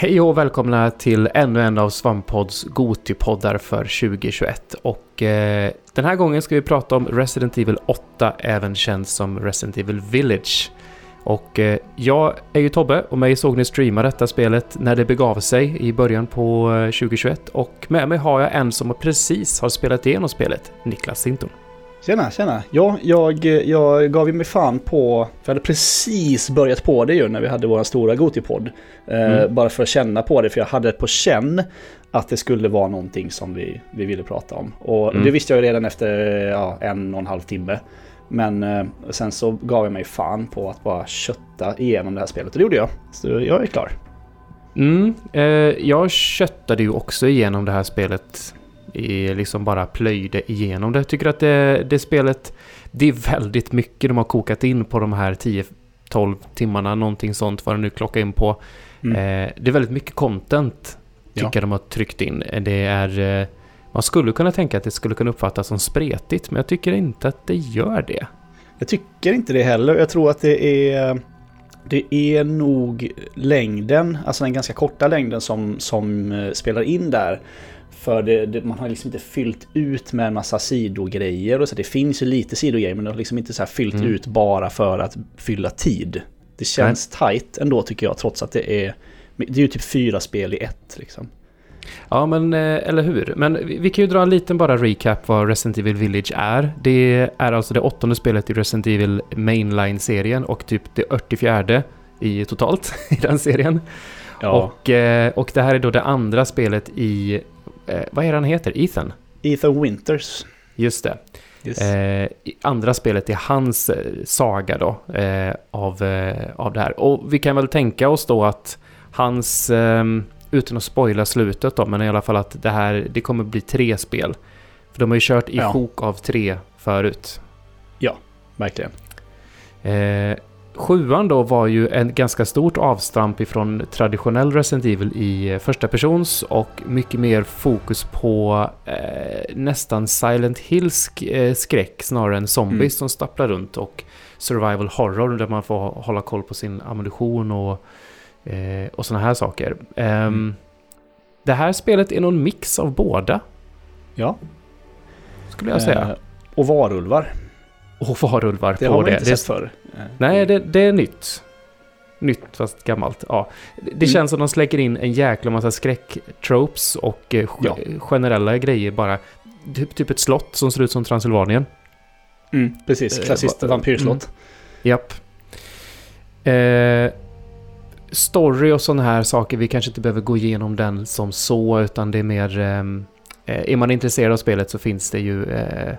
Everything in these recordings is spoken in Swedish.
Hej och välkomna till ännu en av Svampodds Gotipoddar för 2021. Och eh, den här gången ska vi prata om Resident Evil 8, även känd som Resident Evil Village. Och eh, jag är ju Tobbe och mig såg ni streama detta spelet när det begav sig i början på eh, 2021. Och med mig har jag en som precis har spelat igenom spelet, Niklas Sinton. Tjena, tjena. Ja, jag, jag gav ju mig fan på, vi hade precis börjat på det ju när vi hade vår stora Gotipodd. Eh, Mm. bara för att känna på det, för jag hade på känn att det skulle vara någonting som vi, vi ville prata om. Och Mm. det visste jag ju redan efter ja, en och en halv timme. Men eh, sen så gav jag mig fan på att bara kötta igenom det här spelet och det gjorde jag. Så jag är klar. Mm, eh, jag köttade ju också igenom det här spelet. Liksom bara plöjde igenom det. Jag tycker att det, det spelet, det är väldigt mycket de har kokat in på de här 10-12 timmarna, någonting sånt vad det nu klockar in på. Mm. Eh, det är väldigt mycket content, tycker Ja. de har tryckt in. Det är... Eh, man skulle kunna tänka att det skulle kunna uppfattas som spretigt, men jag tycker inte att det gör det. Jag tycker inte det heller. Jag tror att det är... Det är nog längden, alltså den ganska korta längden som, som eh, spelar in där. För det, det, man har liksom inte fyllt ut med en massa sidogrejer och så. Det finns ju lite sidogrejer men det har liksom inte så fyllt Mm. ut bara för att fylla tid. Det känns tight ändå tycker jag trots att det är... Det är ju typ fyra spel i ett liksom. Ja, men eh, eller hur? Men vi, vi kan ju dra en liten bara recap vad Resident Evil Village är. Det är alltså det åttonde spelet i Resident Evil Mainline-serien och typ det 44 i totalt i den serien. Ja. Och, eh, och det här är då det andra spelet i... Eh, vad är han heter? Ethan? Ethan Winters. Just det. Yes. Eh, andra spelet är hans eh, saga då eh, av, eh, av det här. Och vi kan väl tänka oss då att hans, eh, utan att spoila slutet då, men i alla fall att det här, det kommer bli tre spel. För de har ju kört i Ja. sjok av tre förut. Verkligen. Sjuan då var ju en ganska stort avstamp ifrån traditionell Resident Evil i eh, första persons och mycket mer fokus på eh, nästan Silent Hills eh, skräck snarare än zombies Mm. som stapplar runt och survival horror där man får hålla koll på sin ammunition och, eh, och sådana här saker. Ehm, Mm. Det här spelet är någon mix av båda, Ja. skulle jag säga. Eh, och varulvar. Och varulvar Det på har man det. inte det sett förr. Eh, Nej, det, det är nytt. Nytt fast gammalt. Ja. Det det Mm. känns som de släcker in en jäkla massa skräcktropes och eh, Ja. generella grejer bara. Typ, typ ett slott som ser ut som Transylvanien. Mm, precis, Eh, klassiskt va- vampyrslott. Japp. Eh, story och sådana här saker, vi kanske inte behöver gå igenom den som så, utan det är mer... ehm, eh, är man intresserad av spelet så finns det ju eh,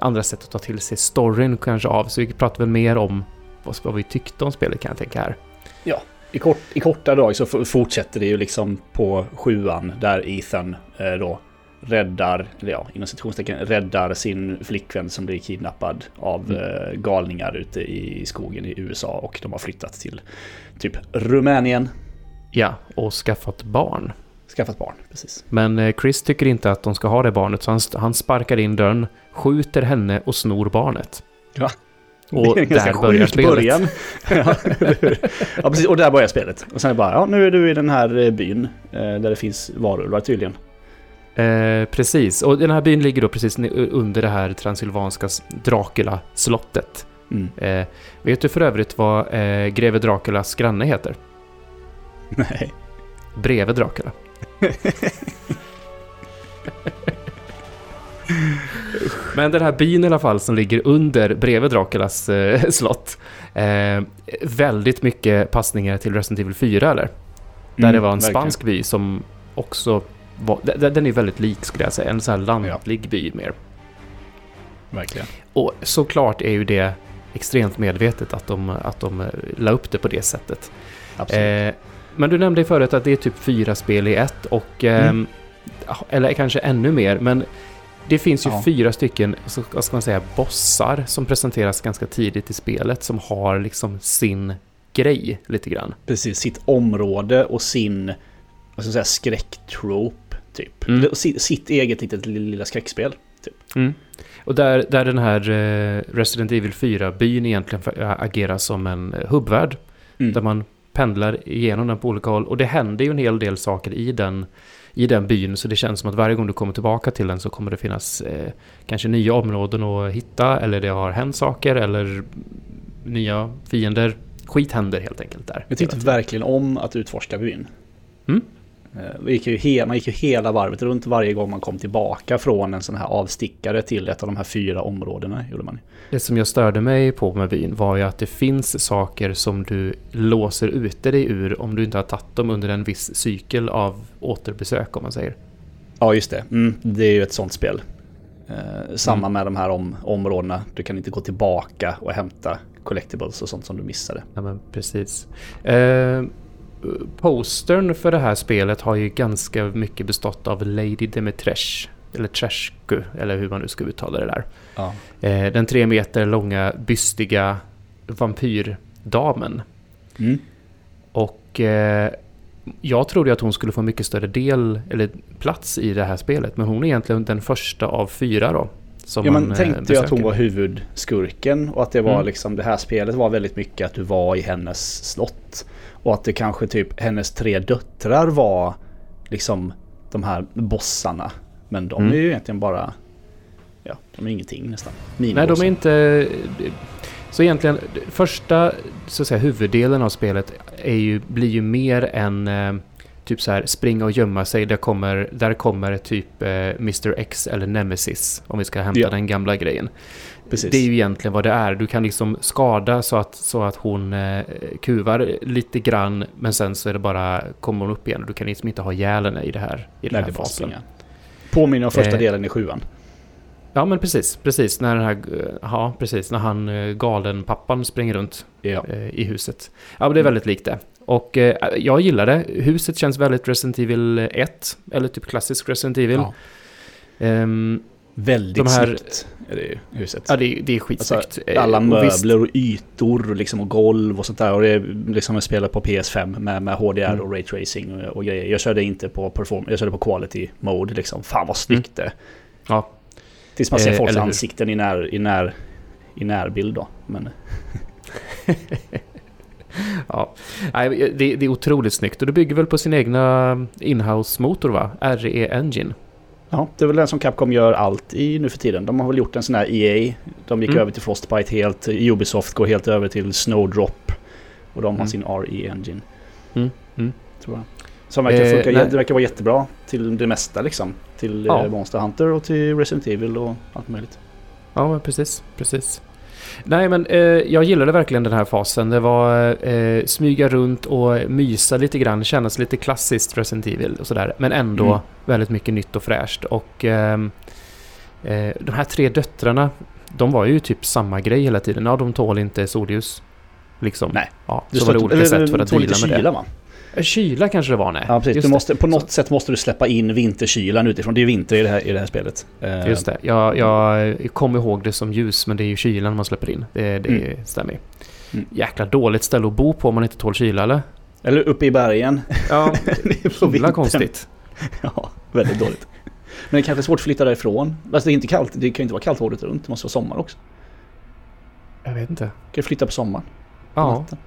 andra sätt att ta till sig storyn kanske av. Så vi pratar väl mer om vad, vi tyckte om spelet kan jag tänka här. I, kort, I korta drag så fortsätter det ju liksom på sjuan där Ethan eh, då räddar, eller ja, inom citationstecken, räddar sin flickvän som blir kidnappad av Mm. eh, galningar ute i skogen i USA och de har flyttat till typ Rumänien. Ja, och skaffat barn. Skaffat barn, precis. Men eh, Chris tycker inte att de ska ha det barnet, så han, han sparkar in dörren, skjuter henne och snor barnet. Ja. Och Det är där börjar spelet. början. ja, ja, precis. Och där börjar spelet. Och sen är det bara, ja, nu är du i den här eh, byn eh, där det finns varulvar tydligen. Eh, precis, och den här byn ligger då precis under det här transylvanska Dracula-slottet. Mm. Eh, vet du för övrigt vad eh, greve Draculas granne heter? Nej. Bredvid Dracula. Men den här byn i alla fall som ligger under bredvid Draculas eh, slott. Eh, väldigt mycket passningar till Resident Evil 4 eller? Där Mm, det var en verkligen. spansk by som också var, den är väldigt lik skulle jag säga, en sån här lantlig by mer. Verkligen. Och såklart är ju det extremt medvetet att de, att de eh, la upp det på det sättet. Absolut. Eh, men du nämnde ju förut att det är typ fyra spel i ett och... Mm. ja, Eller kanske ännu mer, men det finns ju Ja. fyra stycken, vad ska man säga, bossar som presenteras ganska tidigt i spelet som har liksom sin grej lite grann. Precis, sitt område och sin vad ska jag säga, skräcktrope. Typ. Mm. Sitt, eget litet lilla skräckspel. Mm. Och där, där den här eh, Resident Evil 4-byn egentligen agerar som en eh, hubbvärld. Mm. Där man pendlar igenom den på olika håll. Och det händer ju en hel del saker i den, i den byn. Så det känns som att varje gång du kommer tillbaka till den så kommer det finnas eh, kanske nya områden att hitta. Eller det har hänt saker eller nya fiender. Skit händer helt enkelt där. Jag tyckte verkligen om att utforska byn. Mm. Eh, gick ju he- man gick ju hela varvet runt varje gång man kom tillbaka från en sån här avstickare till ett av de här fyra områdena. Gjorde man. Det som jag störde mig på med byn var ju att det finns saker som du låser ute dig ur om du inte har tagit dem under en viss cykel av återbesök om man säger. Ja, just det. Mm, det är ju ett sånt spel. Eh, samma mm. med de här om, områdena. Du kan inte gå tillbaka och hämta collectibles och sånt som du missade. Ja, men precis. Eh, postern för det här spelet har ju ganska mycket bestått av Lady Dimitrescu. Eller Trescu, eller hur man nu ska uttala det där. Ja. Eh, den tre meter långa, bystiga vampyrdamen. Mm. Och eh, jag trodde att hon skulle få mycket större del, eller plats i det här spelet. Men hon är egentligen den första av fyra då. Som ja, man eh, tänkte ju att hon var huvudskurken och att det var mm. liksom det här spelet var väldigt mycket att du var i hennes slott. Och att det kanske typ hennes tre döttrar var liksom de här bossarna. Men de mm. är ju egentligen bara, ja, de är ingenting nästan. Nej, de är inte... Så egentligen, första så att säga, huvuddelen av spelet är ju, blir ju mer än eh, typ så här springa och gömma sig. Där kommer, där kommer typ eh, Mr X eller Nemesis om vi ska hämta ja. den gamla grejen. Precis. Det är ju egentligen vad det är. Du kan liksom skada så att, så att hon eh, kuvar lite grann men sen så är det bara, kommer hon upp igen. Du kan liksom inte ha ihjäl henne i det här, i den här fasen. Påminner om första eh, delen i sjuan. Ja men precis, precis när den här, ja precis när han eh, galen pappan springer runt ja. eh, i huset. Ja men det är väldigt likt det. Och eh, jag gillar det. Huset känns väldigt Resident Evil 1, eller typ klassisk Resident Evil. Ja. Um, väldigt de här, snyggt är det huset. Ja, det, det är skitsnyggt. Alltså, alla möbler och ytor liksom, och golv och sånt där. Och det är liksom ett spel på PS5 med, med HDR mm. och Ray Tracing och, och, grejer. Jag körde inte på perform jag körde på quality mode liksom. Fan vad snyggt mm. det Ja. Tills man ser eh, folks ansikten i, när, i, när, i närbild då. Men... ja, det, det är otroligt snyggt och det bygger väl på sin egna inhouse-motor va? RE Engine. Ja, det är väl den som Capcom gör allt i nu för tiden. De har väl gjort en sån här EA. De gick mm. över till Frostbite helt. Ubisoft går helt över till Snowdrop. Och de har mm. sin RE-engine. Mm. Mm. Tror jag. Som verkar eh, funka, det verkar vara jättebra till det mesta liksom. Till ja. Eh, Monster Hunter och till Resident Evil och allt möjligt. Ja, precis. Precis. Nej, men eh, jag gillade verkligen den här fasen. Det var eh, smyga runt och mysa lite grann, kännas lite klassiskt Resident Evil och sådär. Men ändå mm. väldigt mycket nytt och fräscht. Och ehm, eh, de här tre döttrarna, de var ju typ samma grej hela tiden. Ja, de tål inte solljus. Liksom. Nej. Ja, så var det olika sätt för att deala med det. Va? Eh, kyla kanske det var, nej. Ja, precis. du måste, på något sätt måste du släppa in vinterkylan utifrån. Det är vinter i det här, i det här spelet. Eh, Just det. Jag, jag kom ihåg det som ljus, men det är ju kylan man släpper in. Det, det mm. stämmer. Mm. Jäkla dåligt ställe att bo på om man inte tål kyla, eller? Eller uppe i bergen. Ja, det är himla konstigt. Ja, väldigt dåligt. Men det är kanske är svårt att flytta därifrån. Alltså det är inte kallt. Det kan ju inte vara kallt året runt. Det måste vara sommar också. Jag vet inte. Du kan flytta på sommaren. Ja. Natten.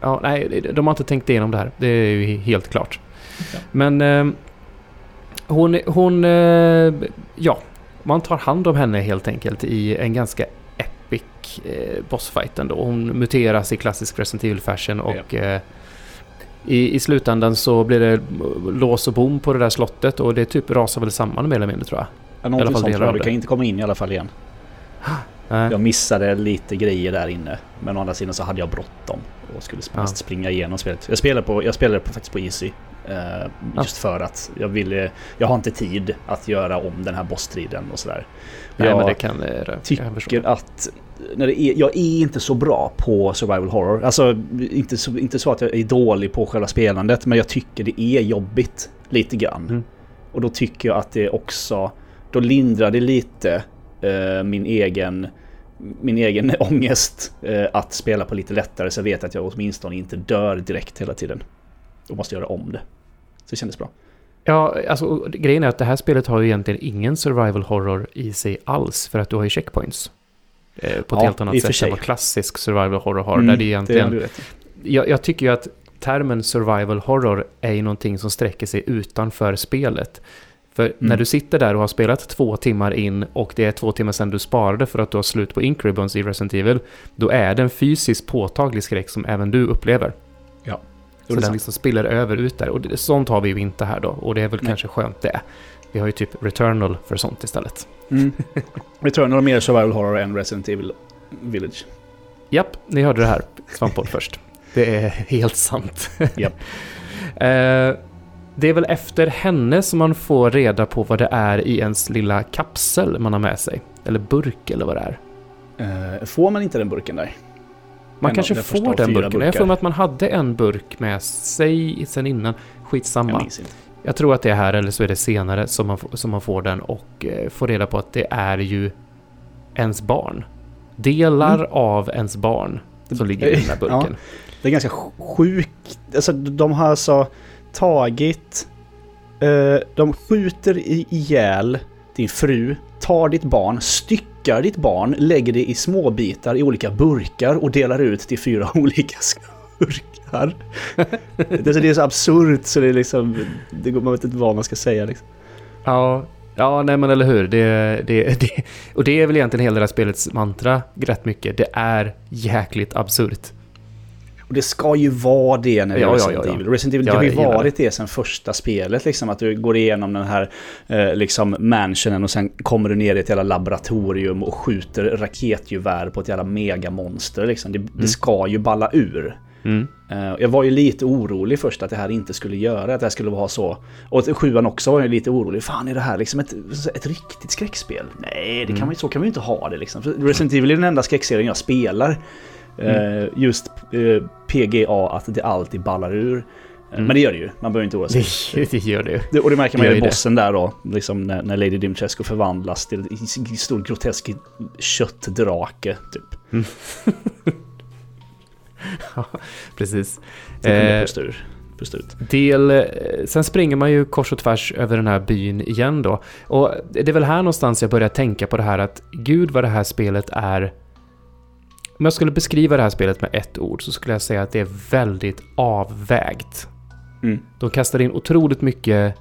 Ja, nej, de har inte tänkt igenom det här. Det är ju helt klart. Okay. Men eh, hon, hon eh, ja, man tar hand om henne helt enkelt i en ganska epic eh, bossfight ändå. Hon muteras i klassisk Resident Evil fashion och ja. eh, i, i slutändan så blir det lås och bom på det där slottet och det typ rasar väl samman mer eller mindre tror jag. Ja, någonting sånt tror jag. Du kan inte komma in i alla fall igen. Nej. Jag missade lite grejer där inne. Men å andra sidan så hade jag bråttom och skulle ja. springa igenom spelet. Jag spelade, på, jag spelade på, faktiskt på Easy. Eh, just ja. för att jag ville... Jag har inte tid att göra om den här bossstriden och sådär. Nej, jag men det kan det, tycker att... När det är, jag är inte så bra på survival horror. Alltså inte så, inte så att jag är dålig på själva spelandet. Men jag tycker det är jobbigt lite grann. Mm. Och då tycker jag att det också... Då lindrar det lite eh, min egen min egen ångest eh, att spela på lite lättare så jag vet att jag åtminstone inte dör direkt hela tiden. Och måste göra om det. Så det kändes bra. Ja, alltså grejen är att det här spelet har ju egentligen ingen survival horror i sig alls för att du har ju checkpoints. Eh, på ett ja, helt annat sätt än vad klassisk survival horror har. Mm, där det egentligen... Det jag, jag tycker ju att termen survival horror är ju någonting som sträcker sig utanför spelet. För Mm. när du sitter där och har spelat två timmar in och det är två timmar sedan du sparade för att du har slut på ink ribbons i Resident Evil, då är det en fysiskt påtaglig skräck som även du upplever. Ja. Så är den sant. liksom spiller över ut där. Och det, sånt har vi ju inte här då. Och det är väl Nej. kanske skönt det. Vi har ju typ Returnal för sånt istället. Mm. Returnal har mer survival horror än Resident Evil Village. Japp, ni hörde det här. Svamppodd först. Det är helt sant. Japp. Eh, det är väl efter henne som man får reda på vad det är i ens lilla kapsel man har med sig. Eller burk eller vad det är. Eh, får man inte den burken där? Man En kanske av de första får den burken. Jag burkar. för mig att man hade en burk med sig sen innan. Jag Skitsamma. minns inte. Jag tror att det är här eller så är det senare som man, får- som man får den och eh, får reda på att det är ju ens barn. Delar Mm. av ens barn som ligger i den här Ja. burken. Det är ganska sjukt. Alltså, de har alltså tagit... Eh, de skjuter ihjäl din fru, tar ditt barn, styckar ditt barn, lägger det i små bitar i olika burkar och delar ut till fyra olika skurkar. det, är så- det är så absurt så det är liksom... Det går, man vet inte vad man ska säga liksom. Ja, ja nej men eller hur. Det, det, det, och det är väl egentligen hela det här spelets mantra rätt mycket. Det är jäkligt absurt. Och det ska ju vara det när det Ja, är Resident ja, ja. Evil. Resident Evil, det har ju varit det sen första spelet liksom. Att du går igenom den här eh, liksom mansionen och sen kommer du ner i ett jävla laboratorium och skjuter raketgevär på ett jävla megamonster liksom. Det, det ska ju balla ur. Mm. Eh, jag var ju lite orolig först att det här inte skulle göra, att det här skulle vara så. Och sjuan också var jag lite orolig. Fan, är det här liksom ett, ett riktigt skräckspel? Nej, det kan man, ju- så kan man ju inte ha det liksom. Resident Evil är den enda skräckserien jag spelar. Eh, just eh, PGA, att det alltid ballar ur. Eh, Men det gör det ju, man behöver inte oroa sig. Det, det gör det ju. Och det märker man ju i bossen där då, liksom när, när Lady Dimitrescu förvandlas till en stor grotesk köttdrake, typ. Precis. Då kunde jag Eh, pusta, ur, pusta ut. del, sen springer man ju kors och tvärs över den här byn igen då. Och det är väl här någonstans jag börjar tänka på det här att gud vad det här spelet är... Om jag skulle beskriva det här spelet med ett ord så skulle jag säga att det är väldigt avvägt. Mm. De kastar in otroligt mycket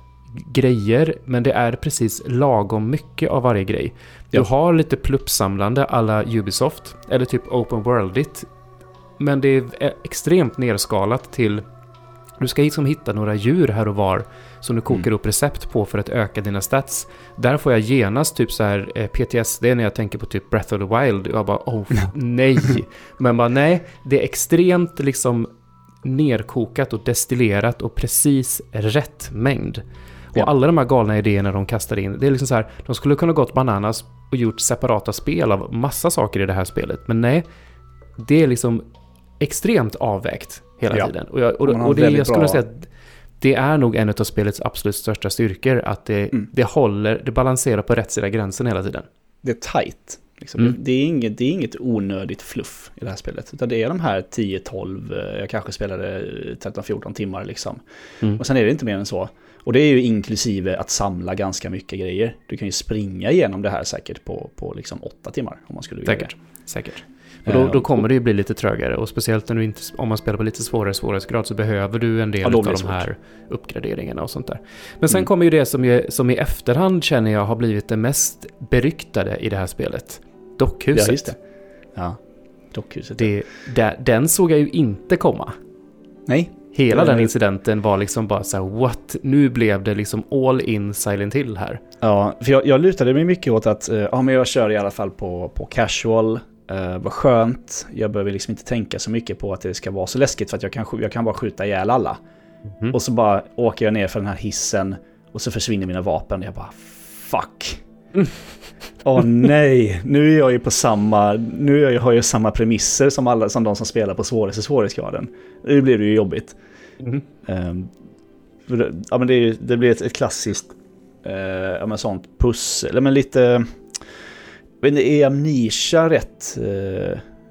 grejer, men det är precis lagom mycket av varje grej. Du Ja. har lite pluppsamlande alla Ubisoft, eller typ Open Worldigt. Men det är extremt nerskalat till... Du ska liksom hitta några djur här och var som du kokar Mm. upp recept på för att öka dina stats. Där får jag genast typ så här eh, PTSD när jag tänker på typ Breath of the Wild. Jag bara oh nej. Men bara nej, det är extremt liksom nerkokat och destillerat och precis rätt mängd. Och Ja. alla de här galna idéerna de kastar in, det är liksom så här, de skulle kunna gått bananas och gjort separata spel av massa saker i det här spelet. Men nej, det är liksom extremt avvägt hela Ja. tiden. Och, jag, och, och det, jag skulle bra- säga att det är nog en av spelets absolut största styrkor, att det, Mm. det håller, det balanserar på rätt sida gränsen hela tiden. det är tight. Liksom. Mm. Det, det, är inget, det är inget onödigt fluff i det här spelet. Utan det är de här 10-12, eh, jag kanske spelade 13-14 timmar liksom. Mm. Och sen är det inte mer än så. Och det är ju inklusive att samla ganska mycket grejer. Du kan ju springa igenom det här säkert på, på liksom 8 timmar om man skulle vilja. Säkert. Säkert. Och då, Eh, då kommer det ju bli lite trögare och speciellt när du inte, om man spelar på lite svårare svårighetsgrad så behöver du en del Ja, av de svårt. här uppgraderingarna och sånt där. Men sen Mm. kommer ju det som, ju, som i efterhand känner jag har blivit det mest beryktade i det här spelet. Dockhuset. Ja, just det. Ja, dockhuset. Det, där- den såg jag ju inte komma. Nej, Hela den incidenten var liksom bara så här, what? Nu blev det liksom all in Silent Hill här. Ja, för jag, jag lutade mig mycket åt att eh, ja, men jag kör i alla fall på, på casual. Uh, vad skönt. Jag behöver liksom inte tänka så mycket på att det ska vara så läskigt för att jag kan, jag kan bara skjuta ihjäl alla. Mhm. Och så bara åker jag ner för den här hissen och så försvinner mina vapen. Jag bara fuck. Åh nej, nu är jag ju på samma, nu jag, har jag samma premisser som, alla, som de som spelar på svåraste svårighetsgraden. Nu blir det ju jobbigt. Ehm, för det, ja, men det, är det blir ett, ett klassiskt uh, ja, men sånt pussel. Men lite... Men är Amnesia rätt, uh,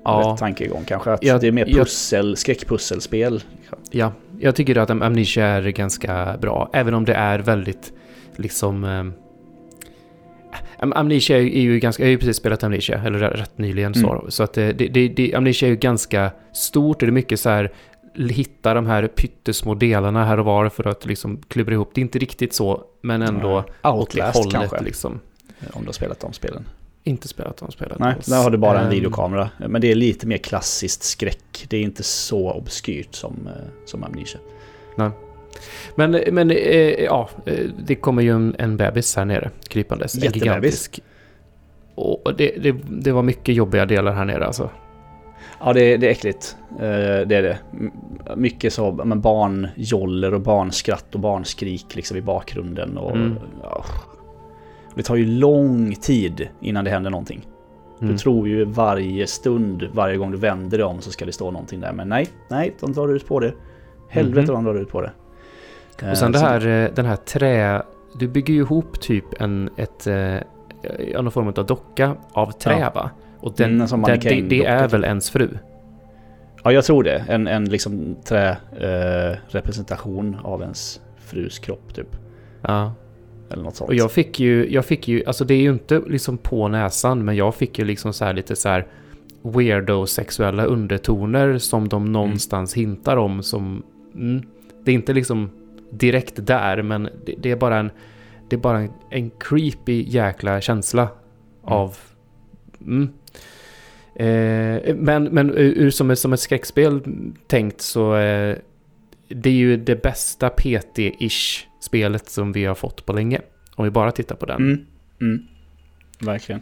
Ja. rätt tankegång kanske? Att Jag- det är mer jag- pussel, skräckpusselspel. Ja, jag tycker att Am- Amnesia är ganska bra, även om det är väldigt liksom... Eh, Am- Amnesia är ju, ganska, jag har ju precis spelat Amnesia, eller rätt nyligen så. Mm. Så att det, det, det, Amnesia är ju ganska stort och det är mycket så här hitta de här pyttesmå delarna här och var för att liksom klubba ihop. Det är inte riktigt så, men ändå Nej. åt det Outlast hållet kanske, liksom. om du har spelat de spelen. Inte spelat de spelet Nej, alls. där har du bara en Ehm, videokamera. Men det är lite mer klassiskt skräck. Det är inte så obskyrt som, eh, som Amnesia. Men, men eh, ja, eh, det kommer ju en, en bebis här nere krypandes. En Jättebebis. gigantisk. Och det, det, det var mycket jobbiga delar här nere alltså. Ja, det är, det är äckligt. Det är det. Mycket så, men barnjoller och barnskratt och barnskrik liksom i bakgrunden. Och, Mm. ja. Det tar ju lång tid innan det händer någonting. Mm. Du tror ju varje stund, varje gång du vänder dig om så ska det stå någonting där. Men nej, nej, de drar ut på det. Helvete Mhm. de drar ut på det. Eh, Och sen det så- här, eh, den här trä... Du bygger ju ihop typ en, ett, eh, någon form av docka av trä Ja. va? Och den, Mm, den, det, det är docka, väl ens fru? Ja, jag tror det. En, en liksom trärepresentation eh, representation av ens frus kropp typ. Ja. Eller något sånt. Och jag fick ju, jag fick ju, alltså det är ju inte liksom på näsan, men jag fick ju liksom så här lite så här weirdo-sexuella undertoner som de någonstans hintar om som... Mm, det är inte liksom direkt där, men det, det är bara en... Det är bara en, en creepy jäkla känsla av... Mm. Eh, men men ur, som, ett- som ett skräckspel tänkt så... Eh, det är ju det bästa PT-ish spelet som vi har fått på länge. Om vi bara tittar på den. Mm. Mm. Verkligen.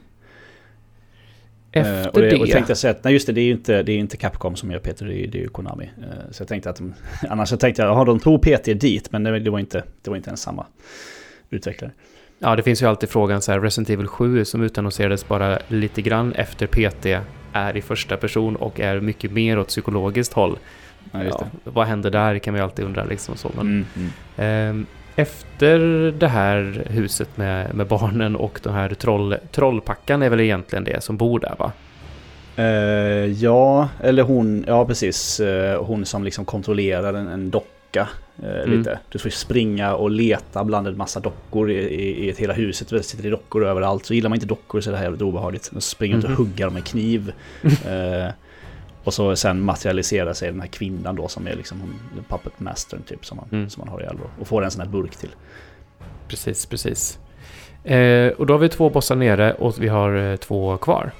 Efter Eh, och det, det... Och tänkte jag säga att nej just det, det är ju inte, det är inte Capcom som gör Peter, det är, det är ju Konami. Eh, så jag tänkte att de, annars så tänkte jag, har de tog PT dit, men det, var inte, det var inte ens samma utvecklare. Ja, det finns ju alltid frågan så här, Resident Evil 7 som utannonserades bara lite grann efter PT är i första person och är mycket mer åt psykologiskt håll. Ja, Ja, vad händer där kan vi alltid undra liksom så. Men, Mm, mm. ehm, efter det här huset med, med barnen och den här troll, trollpackan är väl egentligen det som bor där va? Eh, ja, eller hon, ja precis. Eh, hon som liksom kontrollerar en, en docka. eh, Mm. Lite. Du får springa och leta bland en massa dockor i, i, i ett hela huset. Det sitter dockor överallt. Så gillar man inte dockor så är det här jävligt obehagligt. De springer ut och Mhm. huggar med kniv. eh, och så sen materialiserar sig den här kvinnan då som är liksom hon, puppet mastern typ som man, Mm. som man har i Alvor. Och får en sån här burk till. Precis, precis. Eh, och då har vi två bossar nere och vi har eh, två kvar.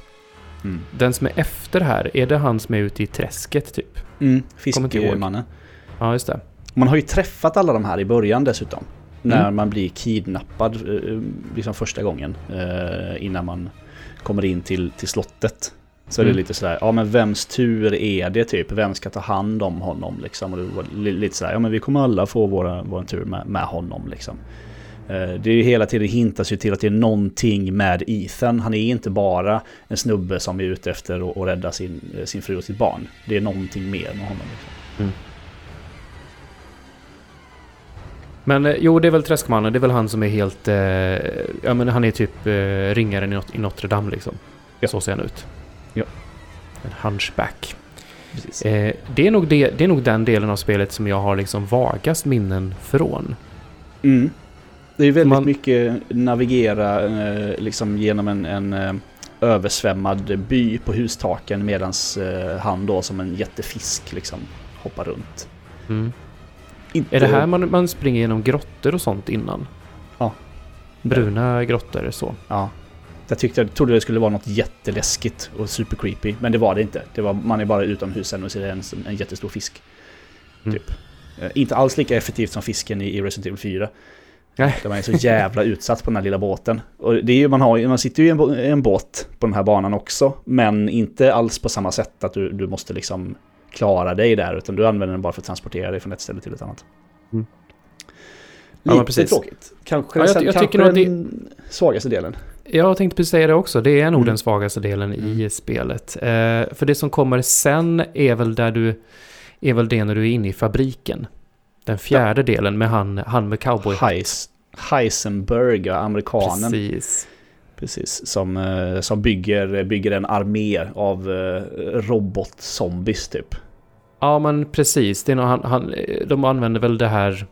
Mm. Den som är efter här, är det han som är ute i träsket typ? Mm. Fiskmannen. Ja, just det. Man har ju träffat alla de här i början dessutom. När Mm. man blir kidnappad eh, liksom första gången. eh, Innan man kommer in till, till slottet. Så är Mm. det lite sådär, ja men vems tur är det typ? Vem ska ta hand om honom liksom? Och det var li- lite sådär, ja men vi kommer alla få våra, vår tur med, med honom liksom. Eh, Det är ju hela tiden hintas ju till att det är någonting med Ethan. Han är inte bara en snubbe som är ute efter att rädda sin, eh, sin fru och sitt barn. Det är någonting mer med honom. Liksom. Men eh, jo, det är väl Träskmannen. Det är väl han som är helt... Eh, ja, men han är typ eh, ringaren i, Not- i Notre Dame liksom. Ja. Så ser han ut. En hunchback. Eh, det, är nog det, det är nog den delen av spelet som jag har liksom vagast minnen från. Mm. Det är väldigt Man- mycket navigera eh, liksom genom en, en eh, översvämmad by på hustaken medans eh, han då som en jättefisk liksom hoppar runt. Mm. Inte, Är det här man, man springer genom grottor och sånt innan? Ja. Bruna grottor så. Ja. Jag tyckte, jag trodde det skulle vara något jätteläskigt och super creepy, men det var det inte. Det var, man är bara utomhus och ser en, en jättestor fisk. Mm. Typ. Eh, inte alls lika effektivt som fisken i, Resident Evil 4. Nej. Där man är så jävla utsatt på den här lilla båten. Och det är ju, man, har, man sitter ju i en, en båt på den här banan också. Men inte alls på samma sätt att du, du måste liksom klara dig där. Utan du använder den bara för att transportera dig från ett ställe till ett annat. Mm. Ja, Lite men precis. tråkigt. Kanske, Ja, jag- sen, jag kanske tycker nog det- den svagaste delen. Jag tänkte precis säga det också. Det är nog Mm. den svagaste delen i Mm. spelet. Eh, för det som kommer sen är väl där du... Är väl det när du är inne i fabriken. Den fjärde delen med han, han med cowboy. Heis, Heisenberg, ja, amerikanen. Precis. Precis, som, eh, som bygger, bygger en armé av eh, robotzombies typ. Ja, men precis. Det är nog han, han, de använder väl det här...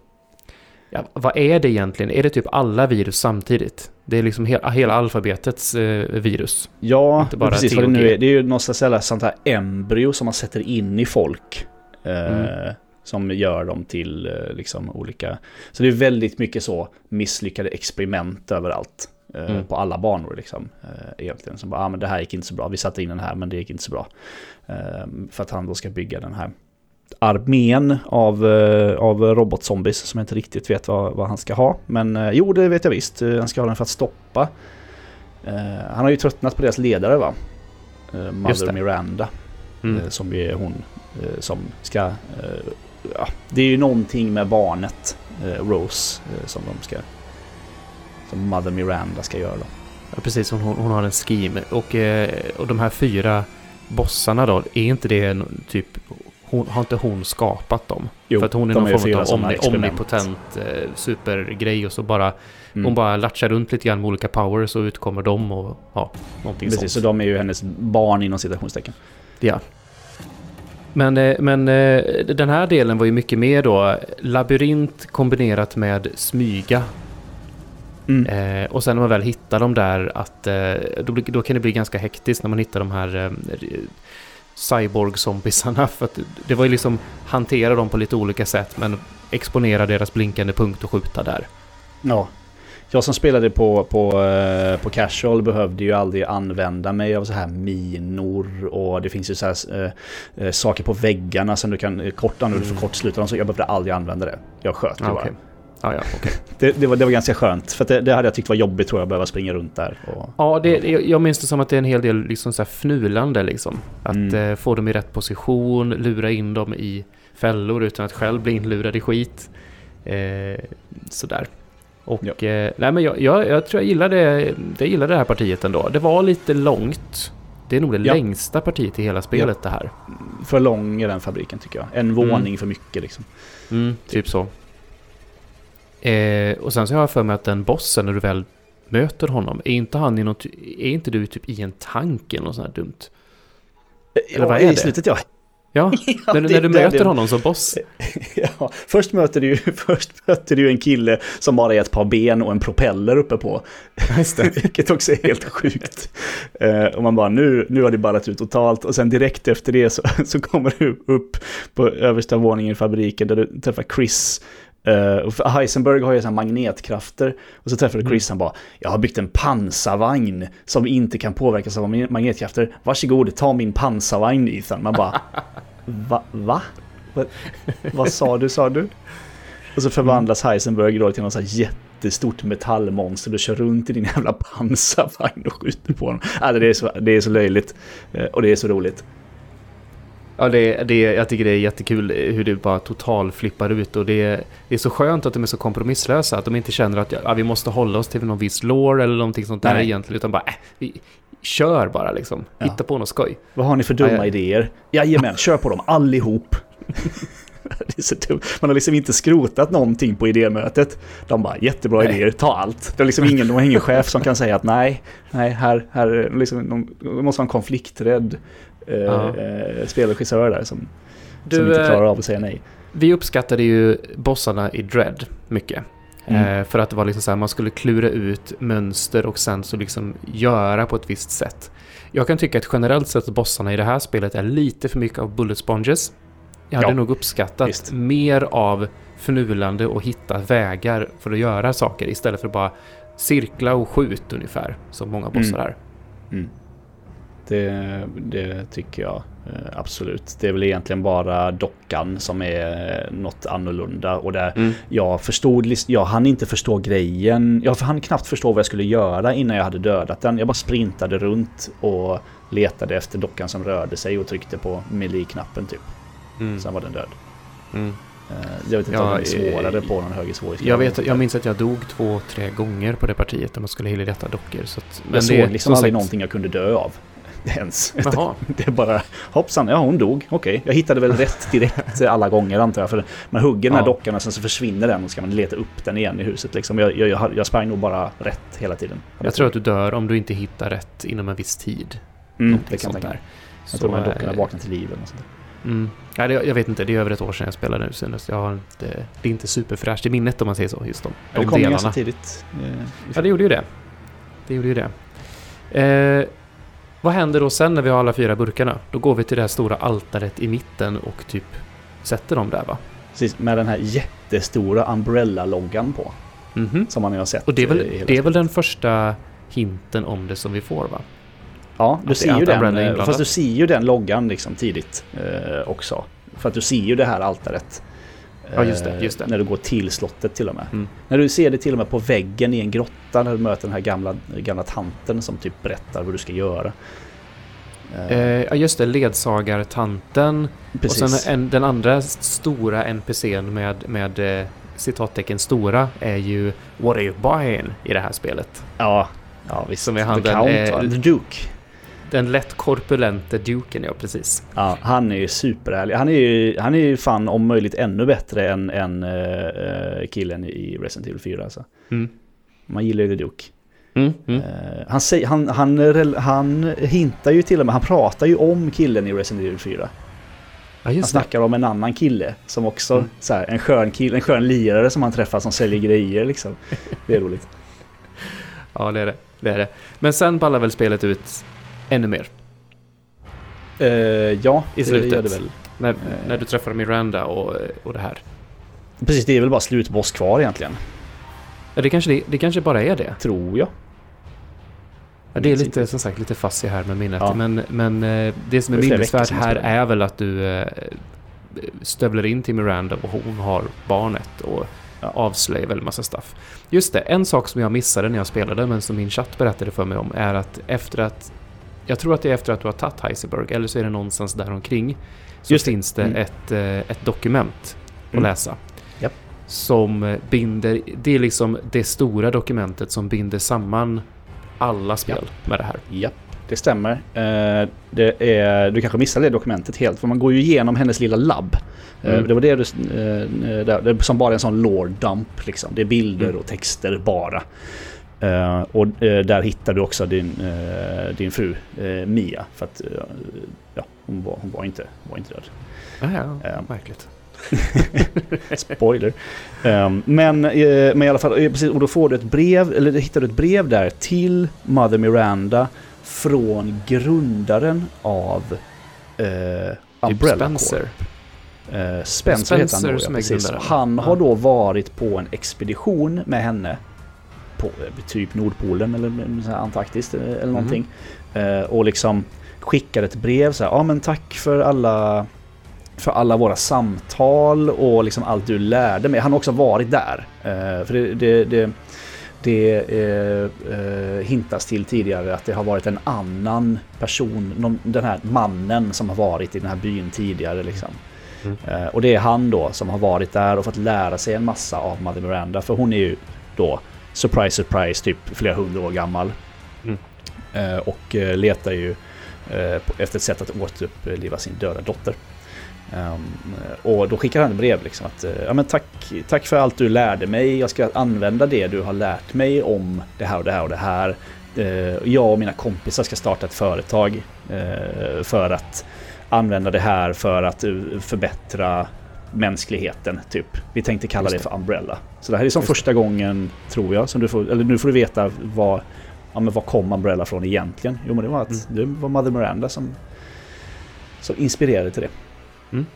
Ja, vad är det egentligen? Är det typ alla virus samtidigt? Det är liksom hela, hela alfabetets eh, virus. Ja, precis vad det nu är. Det är ju något slags sånt här embryo som man sätter in i folk. Eh, Mm. Som gör dem till eh, liksom olika... Så det är väldigt mycket så misslyckade experiment överallt. eh, Mm. På alla banor liksom. eh, Egentligen. Som bara, ah, men det här gick inte så bra. Vi satte in den här men det gick inte så bra. Eh, För att han då ska bygga den här armén av, eh, av robotzombies som jag inte riktigt vet vad, vad han ska ha. Men eh, jo, det vet jag visst. Eh, Han ska ha den för att stoppa. Han har ju tröttnat på deras ledare va? Mother. Miranda. Mm. Som är hon som ska... ja, det är ju någonting med barnet Rose som de ska... Som Mother Miranda ska göra då. Ja, precis. Hon, hon, har en scheme. Och, och de här fyra bossarna då, är inte det typ... Hon, har inte hon skapat dem? Jo, För att hon är någon är form av omni, omnipotent eh, supergrej och så bara... Mm. Hon bara latchar runt lite grann med olika powers och utkommer dem och ja, någonting Precis, så sånt. de är ju hennes barn inom citationstecken. Ja. Men, eh, men eh, den här delen var ju mycket mer då labyrint kombinerat med smyga. Mm. Eh, och sen när man väl hittar dem där att eh, då, då kan det bli ganska hektiskt när man hittar de här eh, cyborg-zombisarna. För att det var ju liksom hantera dem på lite olika sätt men exponera deras blinkande punkt och skjuta där. Ja. Jag som spelade på, på, eh, på casual behövde ju aldrig använda mig av så här minor och det finns ju så här eh, saker på väggarna som du kan korta när du får Mm. dem. Så jag behövde aldrig använda det. Jag sköt ju Ah, bara. Ja, ja, okej. Det, det, var, det var ganska skönt. För att det, det hade jag tyckt var jobbigt tror jag, att behöva springa runt där. Och, Ja, det, jag- minns det som att det är en hel del liksom så fnulande liksom. Att Mm. eh, få dem i rätt position, lura in dem i fällor utan att själv bli inlurad i skit. Eh, sådär. Och Ja. eh, nej men jag, jag, jag tror jag gillade, jag gillade det här partiet ändå. Det var lite långt. Det är nog det Ja. längsta partiet i hela spelet det här. för lång är den fabriken tycker jag. En våning för mycket liksom. Mm, typ så. Eh, och sen så har jag för mig att den bossen, när du väl möter honom, är inte han i något, är inte du typ i en tank eller något sånt här dumt? Eller vad är I det? slutet ja. Ja, Ja, när, när du möter det- honom som boss. ja. Först möter du först möter du en kille som bara är ett par ben och en propeller uppe på. Just det. Vilket också är helt sjukt. Eh, och man bara, nu, nu har det ballat ut totalt. Och sen direkt efter det så, så kommer du upp på översta våningen i fabriken där du träffar Chris. För Heisenberg har ju sådana magnetkrafter. Och så träffar du Chris, han bara, jag har byggt en pansarvagn som inte kan påverkas av magnetkrafter. Varsågod, ta min pansarvagn Ethan. Man bara, va? va? Va? Vad sa du, sa du? Och så förvandlas Heisenberg då till någon sån här jättestort metallmonster. Du kör runt i din jävla pansarvagn och skjuter på honom. Alltså det, är så, det är så löjligt. Eh, Och det är så roligt. Ja, det, det, jag tycker det är jättekul hur det bara total flippar ut och det, det är så skönt att de är så kompromisslösa. Att de inte känner att ja, vi måste hålla oss till någon viss lore eller någonting sånt där Nej. egentligen. Utan bara, äh, vi kör bara liksom. Ja. Hitta på något skoj. Vad har ni för dumma Ja, ja. idéer? Jajamän, kör på dem allihop. det är så dumt. Man har liksom inte skrotat någonting på idémötet. De bara, jättebra Nej. idéer, ta allt. Det är liksom ingen, de har ingen chef som kan säga att nej, nej, här, här, liksom, de, de måste ha en konflikträdd Ja. eh, spelregissör där som, Du, som inte eh, klarar av att säga nej. Vi uppskattade ju bossarna i Dread mycket. Mm. Eh, för att det var liksom så här, man skulle klura ut mönster och sen så liksom göra på ett visst sätt. Jag kan tycka att generellt sett bossarna i det här spelet är lite för mycket av bullet sponges. Jag hade Ja, nog uppskattat visst. mer av förnulande och hitta vägar för att göra saker istället för att bara cirkla och skjut ungefär, som många bossar Mm. är. Mm. Det, det tycker jag eh, absolut. Det är väl egentligen bara dockan som är eh, något annorlunda. Och där Mm. jag förstod, jag hann inte förstå grejen. Jag hann knappt förstå vad jag skulle göra innan jag hade dödat den. Jag bara sprintade runt och letade efter dockan som rörde sig och tryckte på melee-knappen typ. Mm. Sen var den död. Mm. Eh, Jag vet inte Ja, om den är svårare på någon högre svårighetsgrad. Jag, vet, jag minns att jag dog två, tre gånger på det partiet när man skulle detta dockor. Så att, jag såg det- liksom som aldrig sagt- någonting jag kunde dö av. Ens. Jaha. Det är bara hoppsan, ja hon dog. Okej, jag hittade väl rätt direkt alla gånger antar jag. För man hugger den här Ja. dockan och sen så försvinner den och ska man leta upp den igen i huset. Liksom. Jag, jag, jag, sprang nog bara rätt hela tiden. Jag tror att du dör om du inte hittar rätt inom en viss tid. mm, det kan jag tänka. Jag tror de här dockorna vaknar till liv eller något sånt. Mm. Ja, det, jag vet inte, det är över ett år sedan jag spelade nu senast. Jag har inte, det är inte superfräscht i minnet om man säger så, just de, Ja, de det kom delarna. ganska tidigt. eh, Ja, det gjorde ju det. Det gjorde ju det. Eh, vad händer då sen när vi har alla fyra burkarna? Då går vi till det här stora altaret i mitten och typ sätter dem där va? Precis, med den här jättestora Umbrella-loggan på. Mhm. Som man ju har sett. Och det är, väl, det är väl den första hinten om det som vi får va? Ja, du ser ju den. Eh. Fast du ser ju den loggan liksom tidigt eh, också. För att du ser ju det här altaret. Ja, just det, eh, just det. När du går till slottet till och med. Mm. När du ser det till och med på väggen i en grotta när du möter den här gamla, gamla tanten som typ berättar vad du ska göra. Eh, Eh, ja just det, ledsagartanten. precis. Och sen en, den andra stora NPCn med, med eh, citattecken stora är ju What are you buying i det här spelet. Ja, ja visst. Som är han The Count, eh? The Duke. Den lätt korpulente duken, ja precis. Ja, han är ju superhärlig. Han är ju, han är ju fan om möjligt ännu bättre än, än eh, killen i Resident Evil 4 alltså. Mm. Man gillar ju The Duke. Mm, mm. Eh, han, säger, han, han, han hintar ju till och med, han pratar ju om killen i Resident Evil 4. Ja, Han just det. snackar om en annan kille som också, Mm. så här, en skön kille, en skön lirare som han träffar som säljer grejer liksom. Det är roligt. Ja, det är det. det är det. Men sen ballar väl spelet ut ännu mer. Eh, ja, I det slutet. gör det väl. När, Eh. när du träffar Miranda och, och det här. Precis, det är väl bara slutboss kvar egentligen. Ja, det kanske, det, det kanske bara är det. Tror jag. Ja, det är lite, som sagt, lite fassig här med minnet. Ja. Men, men eh, det som är Det minnesvärt här är väl att du eh, stövlar in till Miranda och hon har barnet och Ja. avslöjar väl massa stuff. Just det, en sak som jag missade när jag spelade men som min chatt berättade för mig om är att efter att jag tror att det är efter att du har tagit Heisenberg eller så är det någonstans där omkring så Just det. finns det Mm. ett, eh, ett dokument att Mm. läsa. Japp. Som eh, binder, det är liksom det stora dokumentet som binder samman alla spel med det här. Ja, det stämmer. Eh, det är, du kanske missade det dokumentet helt, för man går ju igenom hennes lilla labb. Mm. Det var det du, det som bara är en sån lore dump liksom. Det är bilder Mm. och texter bara. Eh, och eh, där hittar du också din, eh, din fru Mia. För att ja, hon, var, hon var, inte, var inte död. Ja, ja, Eh, märkligt. Spoiler. Um, men, men i alla fall, precis, och då får du ett brev, eller hittar du ett brev där till Mother Miranda från grundaren av uh, Umbrella Spencer. Corp. Eh, Spencer, heter han Spencer då, ja, precis. Han Ja. har då varit på en expedition med henne på typ Nordpolen eller Antarktis eh, eller Mhm. någonting. Eh, och liksom skickade ett brev så här, ja men tack för alla för alla våra samtal och liksom allt du lärde mig. Han har också varit där. Eh, för det, det, det, det eh, hintas till tidigare att det har varit en annan person, någon, den här mannen som har varit i den här byn tidigare. Liksom. Mm. Och det är han då som har varit där och fått lära sig en massa av Mother Miranda. För hon är ju då, surprise surprise, typ flera hundra år gammal. Mm. Eh, och eh, letar ju eh, efter ett sätt att återuppliva sin döda dotter. Ehm, och då skickar han ett brev liksom att eh, ja, men tack, tack för allt du lärde mig. Jag ska använda det du har lärt mig om det här och det här och det här. Jag och mina kompisar ska starta ett företag för att använda det här för att förbättra mänskligheten, typ. Vi tänkte kalla det det. för Umbrella. Så det här är som Just det. första gången, tror jag, som du får, eller nu får du veta vad, ja, men vad kom Umbrella från egentligen? Jo, men det var att Mm. det var Mother Miranda som, som inspirerade till det. Mm.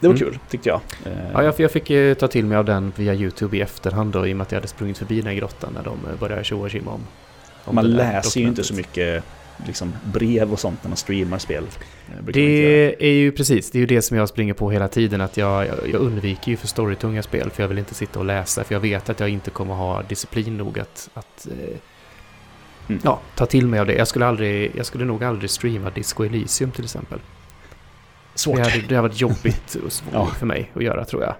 Det var Mm. kul, tyckte jag. Eh, Ja, jag, jag fick eh, ta till mig av den via YouTube i efterhand då, i och med att jag hade sprungit förbi den här grottan när de eh, började tjoa och om, om man det läser ju inte så mycket liksom, brev och sånt när man streamar spel. Eh. Det är ju precis, det är ju det som jag springer på hela tiden. Att jag, jag, jag undviker ju för storytunga spel för jag vill inte sitta och läsa. För jag vet att jag inte kommer ha disciplin nog att, att eh, Mm. ja, ta till mig av det. Jag skulle, aldrig, jag skulle nog aldrig streama Disco Elysium till exempel. Svårt. Det hade, det hade varit jobbigt och svårt Ja. för mig att göra tror jag.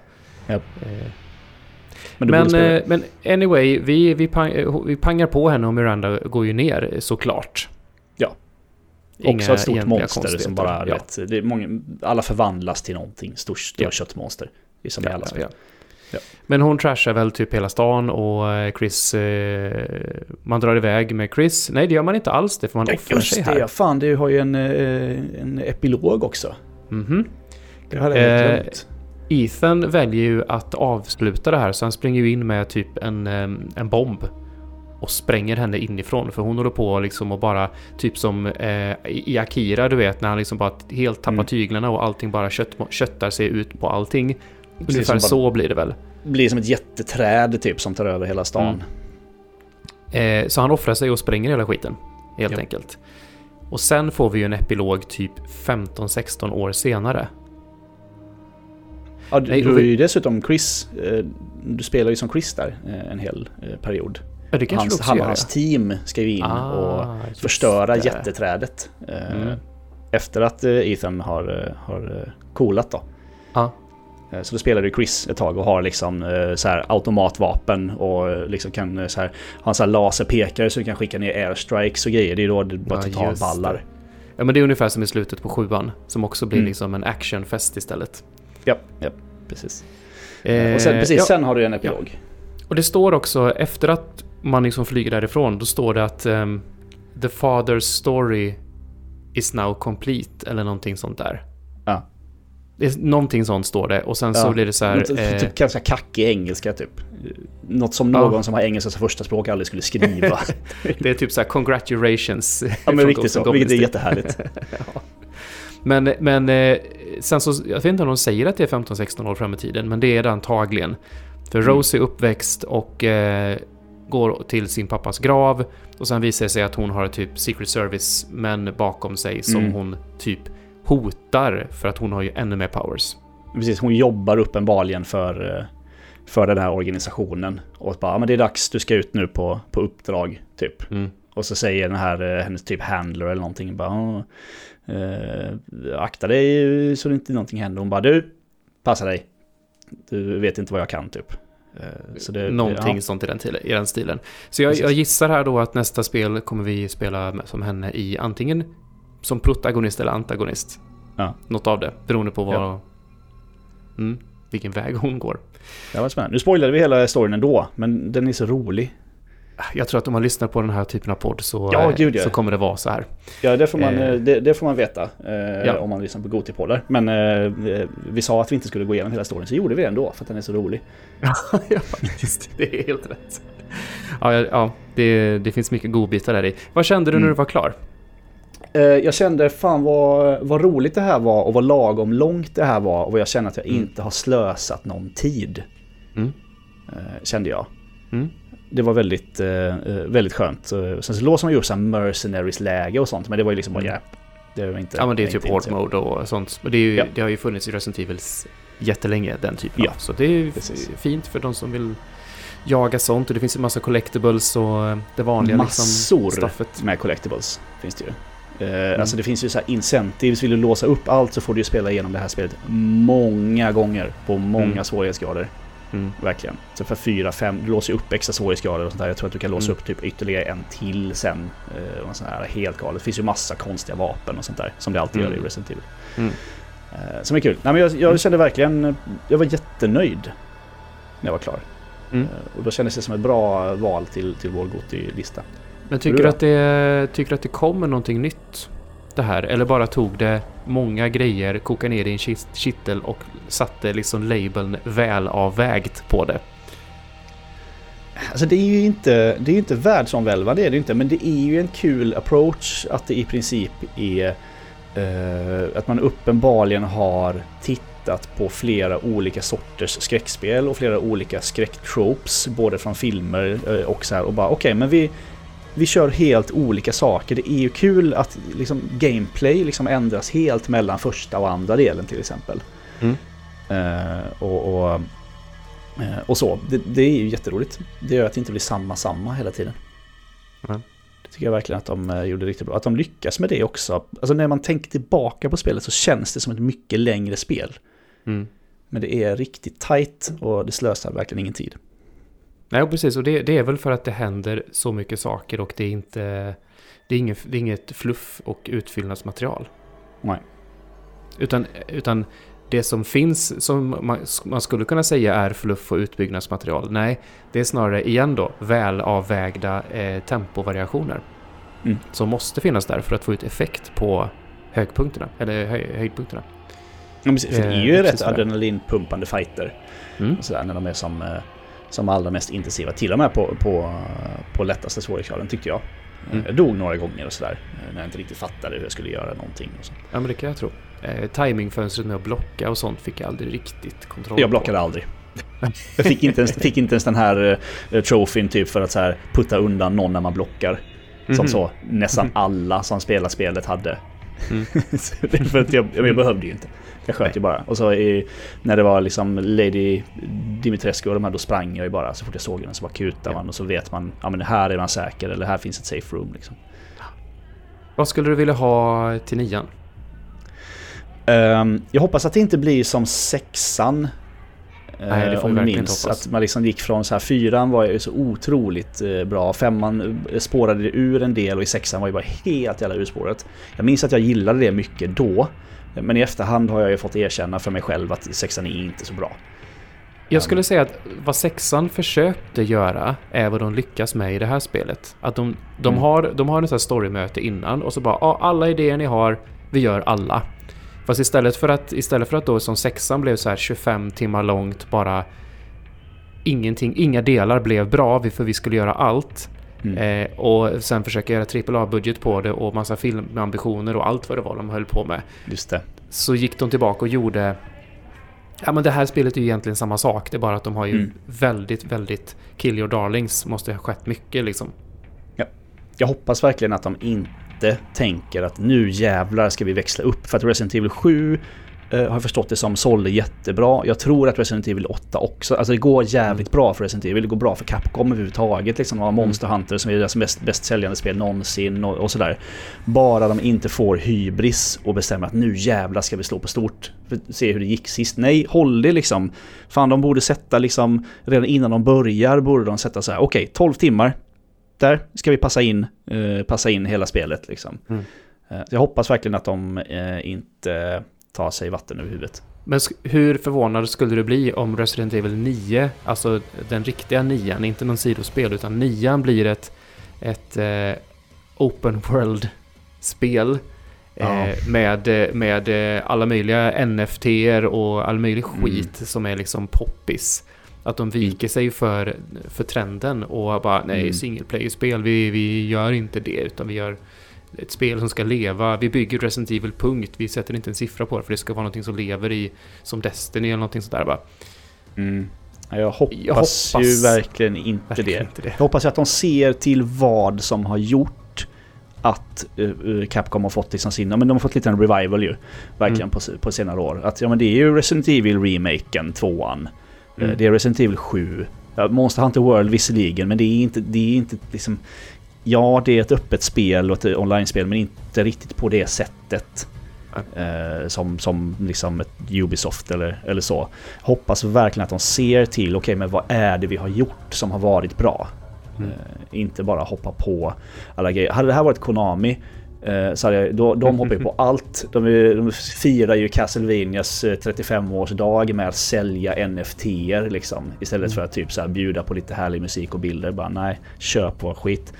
Japp. Eh, Men, Men, men anyway, vi, vi, pang, vi pangar på henne och Miranda går ju ner såklart. Ja. Inga också ett stort monster som bara, ja. vet, det är många, alla förvandlas till någonting, stort, stora Ja. köttmonster. Det är som i Ja, alla spel. ja. Ja. Men hon trashar väl typ hela stan och eh, Chris... Eh, man drar iväg med Chris. Nej, det gör man inte alls det, för man Ja, offrar sig just här. det, fan det har ju en, eh, en epilog också. Mhm. Det hade jag Eh, glömt. Ethan väljer ju att avsluta det här, så han springer ju in med typ en, eh, en bomb. Och spränger henne inifrån. För hon håller på liksom och bara, typ som eh, i Akira du vet, när han liksom bara helt tappar Mm. tyglarna och allting bara kött, köttar sig ut på allting. Precis Ungefär så blir det väl. Blir som ett jätteträd typ som tar över hela stan. Eh, så han offrar sig och spränger hela skiten. Helt Ja. enkelt. Och sen får vi ju en epilog typ 15-16 år senare. Ja, du, Nej, du är ju dessutom Chris. eh, Du spelar ju som Chris där eh, en hel eh, period. Ja, Hans, han och hans team ska ju in Ah, och förstöra det. jätteträdet. eh, Mm. Efter att eh, Ethan har, eh, har coolat då. Ja. Eh, Så då spelar du Chris ett tag och har liksom så här automatvapen och liksom kan så här, ha en så här laserpekare så du kan skicka ner airstrikes och grejer. Det är då det bara Ja, totalt ballar. Ja men det är ungefär som i slutet på sjuan. Som också blir Mm. liksom en actionfest istället. Ja, ja, precis. Eh, och sen, precis, ja. sen har du en epilog. Och det står också, efter att man liksom flyger därifrån, då står det att ehm, The father's story is now complete, eller någonting sånt där. Ja. Det är, någonting sånt står det, och sen så Ja. blir det så här... Något, eh, typ ganska kackig engelska typ. Något som Ja. någon som har engelska som första språk aldrig skulle skriva. det är typ så här congratulations. ja men riktigt så, vilket är jättehärligt. Men, men eh, sen så, jag vet inte om de säger att det är 15-16 år fram i tiden, men det är det antagligen. För Mm. Rose är uppväxt och eh, går till sin pappas grav och sen visar det sig att hon har typ Secret Service män bakom sig som Mm. hon typ hotar för att hon har ju ännu mer powers. Precis, hon jobbar uppenbarligen för, eh, för den här organisationen. Och bara, men det är dags, du ska ut nu på, på uppdrag, typ. Mm. Och så säger den här, eh, hennes typ handler eller någonting, bara, "Ja, eh, akta dig så det inte någonting händer. Hon bara, du, passa dig. Du vet inte vad jag kan, typ. Eh, Så det, Någonting ja. sånt i den, i den stilen. Så jag, jag gissar här då att nästa spel kommer vi spela som henne i antingen som protagonist eller antagonist. Ja. Något av det, beroende på vad... Ja. Mm, vilken väg hon går. Det var spännande. Nu spoilade vi hela storyn ändå, men den är så rolig. Jag tror att om man lyssnar på den här typen av podd så, Ja, eh, gud, så kommer det vara så här. Ja, det får man, Eh. eh, det, det får man veta eh, Ja. om man lyssnar på Gotipoddar. Men eh, eh, vi sa att vi inte skulle gå igenom hela storyn, så gjorde vi det ändå för att den är så rolig. ja, faktiskt. Det är helt rätt. Ja, ja, det, det finns mycket godbitar där i. Vad kände du när Mm. du var klar? Jag kände fan vad, vad roligt det här var och vad lagom långt det här var och jag känner att jag Mm. inte har slösat någon tid. Mm. Kände jag. Mm. Det var väldigt, eh, eh, väldigt skönt. Sen så låser man ju upp så här mercenaries-läge och sånt, men det var ju liksom bara Mm. ja, Det var inte... Ja, men det är typ intresserad. mode och sånt. Och det, ju, Ja. det har ju funnits i Resident Evils jättelänge, den typen Ja, av. Så det är precis. fint för de som vill jaga sånt. Och det finns ju massa collectibles och eh, det vanliga Massor liksom, stuffet. med collectibles finns det ju. Mm. Alltså det finns ju så här incentives, vill du låsa upp allt så får du ju spela igenom det här spelet många gånger på många Mm. svårighetsgrader. Mm. Verkligen. Så för fyra, fem, du låser upp extra svårighetsgrader och sånt där. Jag tror att du kan låsa Mm. upp typ ytterligare en till sen. Eh, och sånt här helt galet. Det finns ju massa konstiga vapen och sånt där. Som det alltid Mm. gör i Resident Evil. Mm. Eh, som är kul. Nej, men jag, jag kände verkligen, jag var jättenöjd när jag var klar. Mm. Eh, och då kändes det som ett bra val till, till vår Goti-lista. Men tycker du du, att det, tycker att det kommer någonting nytt? Det här? Eller bara tog det många grejer, kokade ner det i en kist- kittel och satte liksom labeln välavvägt på det? Alltså det är ju inte, det är inte världsomvälvande, det är det ju inte. Men det är ju en kul approach att det i princip är eh, att man uppenbarligen har tittat på flera olika sorters skräckspel och flera olika skräcktropes, både från filmer eh, och så här och bara okej, men vi vi kör helt olika saker. Det är ju kul att liksom, gameplay liksom ändras helt mellan första och andra delen till exempel. Mm. Eh, och, och, eh, och så. Det, det är ju jätteroligt. Det gör att det inte blir samma samma hela tiden. Mm. Det tycker jag verkligen att de eh, gjorde riktigt bra. Att de lyckas med det också. Alltså när man tänker tillbaka på spelet så känns det som ett mycket längre spel. Mm. Men det är riktigt tight och det slösar verkligen ingen tid. Nej, precis. Och det, det är väl för att det händer så mycket saker och det är inte... Det är inget, det är inget fluff och utfyllnadsmaterial. Nej. Utan, utan det som finns som man, man skulle kunna säga är fluff och utbyggnadsmaterial. Nej, det är snarare igen då välavvägda eh, tempovariationer. Mm. Som måste finnas där för att få ut effekt på högpunkterna, eller höj, höjdpunkterna. Ja, precis, för det är Eh, ju precis rätt adrenalinpumpande fighter. Mm. Sådär, när de är som, eh, som allra mest intensiva. Till och med på, på, på lättaste svårighetsgraden tyckte jag. Mm. Jag dog några gånger och sådär. eh, När jag inte riktigt fattade hur jag skulle göra någonting. Och så. Ja, men det kan jag tro. Eh, timingfönstret med att blocka och sånt fick jag aldrig riktigt kontroll Jag blockade på. aldrig. Jag fick inte ens, fick inte ens den här uh, trofén typ för att så här, putta undan någon när man blockar. Som Mhm. så nästan alla som spelar spelet hade. Mm. För att jag, jag behövde ju inte. Jag sköt ju bara. Och så i, när det var liksom Lady Dimitrescu och de här, då sprang jag ju bara. Så fort jag såg den så bara kutade man och så vet man, ja men här är man säker eller här finns ett safe room liksom. Vad skulle du vilja ha till nian? Ehm, jag hoppas att det inte blir som sexan. Nej, det får vi du verkligen minns. hoppas. Att man liksom gick från så här, fyran var ju så otroligt eh, bra. Femman eh, spårade det ur en del och i sexan var ju bara helt jävla urspåret. Jag minns att jag gillade det mycket då. Men i efterhand har jag ju fått erkänna för mig själv att sexan är inte så bra. Jag skulle säga att vad sexan försökte göra är vad de lyckas med i det här spelet. Att de, de Mm. har, de har sånt här storymöte innan och så bara ja, alla idéer ni har, vi gör alla. Fast istället för att, istället för att då som sexan blev så här 25 timmar långt bara ingenting, inga delar blev bra för vi skulle göra allt. Mm. Eh, och sen försöka göra AAA-budget på det och massa filmambitioner och allt vad det var de höll på med. Just det. Så gick de tillbaka och gjorde... Ja men det här spelet är ju egentligen samma sak. Det är bara att de har ju Mm. väldigt, väldigt... Kill your darlings måste ha skett mycket liksom. Jag hoppas verkligen att de inte tänker att nu jävlar ska vi växla upp. För att Resident Evil 7 eh, har jag förstått det som sålde jättebra. Jag tror att Resident Evil 8 också. Alltså det går jävligt bra för Resident Evil. Det går bra för Capcom överhuvudtaget. Liksom. Har Monster Hunter som är deras mest, bäst säljande spel någonsin och, och sådär. Bara de inte får hybris och bestämmer att nu jävlar ska vi slå på stort. För, se hur det gick sist. Nej, håll det liksom. Fan, de borde sätta liksom... Redan innan de börjar borde de sätta så här. Okej, 12 timmar där ska vi passa in, eh, passa in hela spelet. Liksom. Mm. Eh, jag hoppas verkligen att de inte tar sig vatten över huvudet. Men hur förvånad skulle du bli om Resident Evil 9, alltså den riktiga nian, inte någon sidospel, utan nian blir ett, ett eh, open world-spel Ja. eh, med, eh, med eh, alla möjliga nft och all möjlig Mm. skit som är liksom poppis. Att de viker sig för, för trenden och bara nej, Mm. single player-spel, vi, vi gör inte det utan vi gör ett spel som ska leva. Vi bygger Resident Evil punkt. Vi sätter inte en siffra på det för det ska vara någonting som lever i som Destiny eller någonting sånt där bara. Mm. Ja, Jag, hoppas Jag hoppas ju verkligen inte Verkligen det. inte det. Jag hoppas att de ser till vad som har gjort att uh, Capcom har fått liksom sin, ja, men de har fått lite en revival ju. Verkligen Mm. på, på senare år. Att ja men det är ju Resident Evil remaken, tvåan. Eh, Mm. Det är Resident Evil 7. Ja, Monster Hunter World visserligen, men det är inte, det är inte liksom... Ja, det är ett öppet spel och ett online-spel, men inte riktigt på det sättet. Eh, som, som liksom ett Ubisoft eller, eller så. Hoppas verkligen att de ser till, okej men vad är det vi har gjort som har varit bra? Mm. Eh, inte bara hoppa på alla grejer. Hade det här varit Konami så hade då, de hoppar ju på allt. De, de firar ju Castlevanias eh, 35-årsdag med att sälja NFT-er liksom. Istället för att typ så här bjuda på lite härlig musik och bilder. Bara nej, köp vår skit.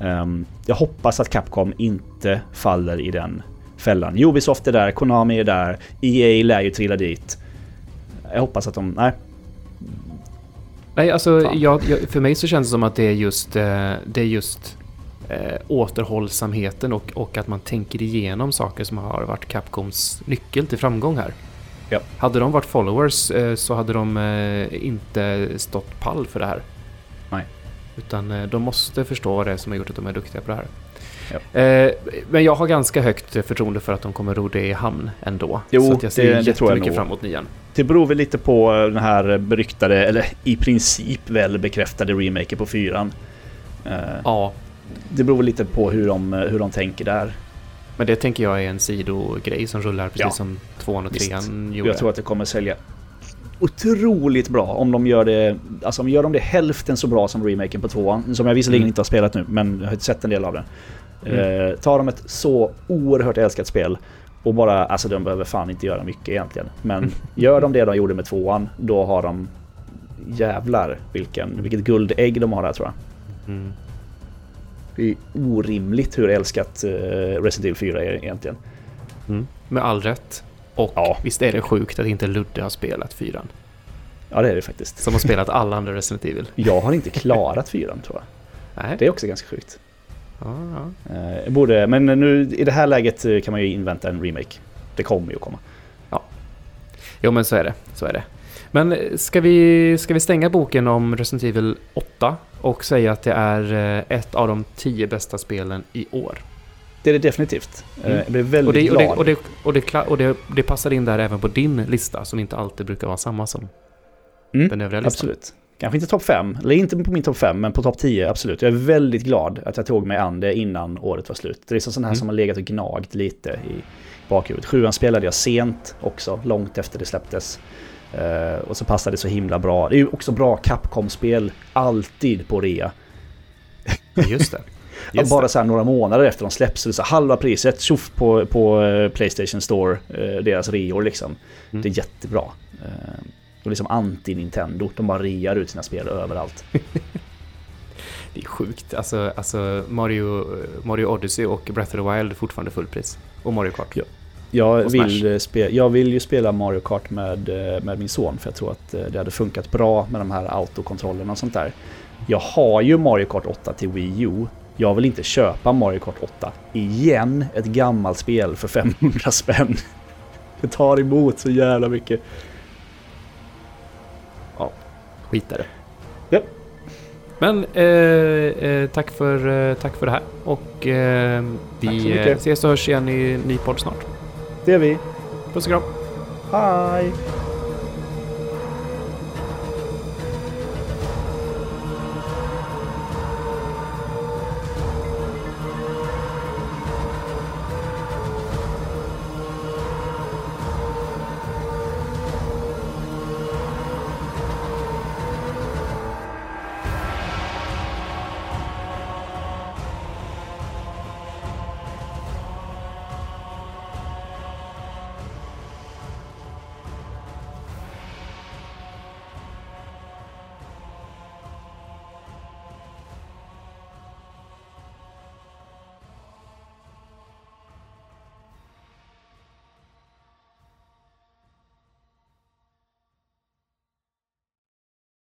Ehm, jag hoppas att Capcom inte faller i den fällan. Ubisoft är där, Konami är där, EA lär ju trilla dit. Jag hoppas att de, nej. Nej, alltså jag, jag, för mig så känns det som att det är just, eh, det är just eh, återhållsamheten och, och att man tänker igenom saker som har varit Capcoms nyckel till framgång här. Ja. Hade de varit followers eh, så hade de eh, inte stått pall för det här. Nej. Utan eh, de måste förstå det som har gjort att de är duktiga på det här. Ja. Eh, men jag har ganska högt förtroende för att de kommer ro det i hamn ändå. Jo, så jag ser det- det tror jag jättemycket nog. fram emot nian. Det beror väl lite på den här beryktade, eller i princip väl bekräftade remaken på fyran. Eh, Ja, Det beror lite på hur de, hur de tänker där. men det tänker jag är en sidogrej som rullar precis Ja. som tvåan och Visst. trean gjorde. Jag tror att det kommer sälja otroligt bra om de gör det, alltså om gör de det hälften så bra som remaken på tvåan. Som jag visserligen Mm. inte har spelat nu, men jag har sett en del av den. Mm. Eh, tar de ett så oerhört älskat spel och bara, alltså de behöver fan inte göra mycket egentligen. Men gör de det de gjorde med tvåan, då har de jävlar vilken, vilket guldägg de har där tror jag. Mm. Det är orimligt hur älskat eh, Resident Evil 4 är egentligen. Mm. Med all rätt. Och Ja. visst är det sjukt att inte Ludde har spelat fyran. Ja det är det faktiskt. Som har spelat alla andra Resident Evil. Jag har inte klarat fyran tror jag. Nej. Det är också ganska sjukt. Ja, ja. Eh, borde, men nu i det här läget eh, kan man ju invänta en remake. Det kommer ju att komma. Jo men så är det, så är det. Men eh, ska vi, ska vi stänga boken om Resident Evil 8 och säga att det är eh, ett av de tio bästa spelen i år? Det är det definitivt. Eh, Mm. Jag blir väldigt Och, det, och, det, glad. och, det, och, det, kla- och det, det passar in där även på din lista som inte alltid brukar vara samma som Mm, den övriga listan. Absolut. Kanske inte topp 5, eller inte på min topp 5, men på topp 10, absolut. Jag är väldigt glad att jag tog mig an det innan året var slut. Det är sån här Mm. som har legat och gnagt lite i bakhuvudet. Sjuan spelade jag sent också, långt efter det släpptes. Eh, och så passade det så himla bra. Det är ju också bra Capcom-spel, alltid på rea. Just det. Just bara så här några månader efter de släpps, så halva priset, tjoff på, på eh, Playstation Store, eh, deras reor liksom. Mm. Det är jättebra. Eh, och liksom anti-Nintendo, de bara rear ut sina spel överallt. Det är sjukt. Alltså, alltså Mario, Mario Odyssey och Breath of the Wild är fortfarande fullpris. Och Mario Kart. Ja. Jag vill, eh, spe, jag vill ju spela Mario Kart med, eh, med min son för jag tror att eh, det hade funkat bra med de här autokontrollerna och sånt där. Jag har ju Mario Kart 8 till Wii U. Jag vill inte köpa Mario Kart 8 igen, ett gammalt spel för 500 spänn. Det tar emot så jävla mycket. Skit i det. Ja. Men eh, eh, tack, för, eh, tack för det här. Och eh, vi ses och hörs igen i ny podd snart. Det är vi. Puss och kram. Hej!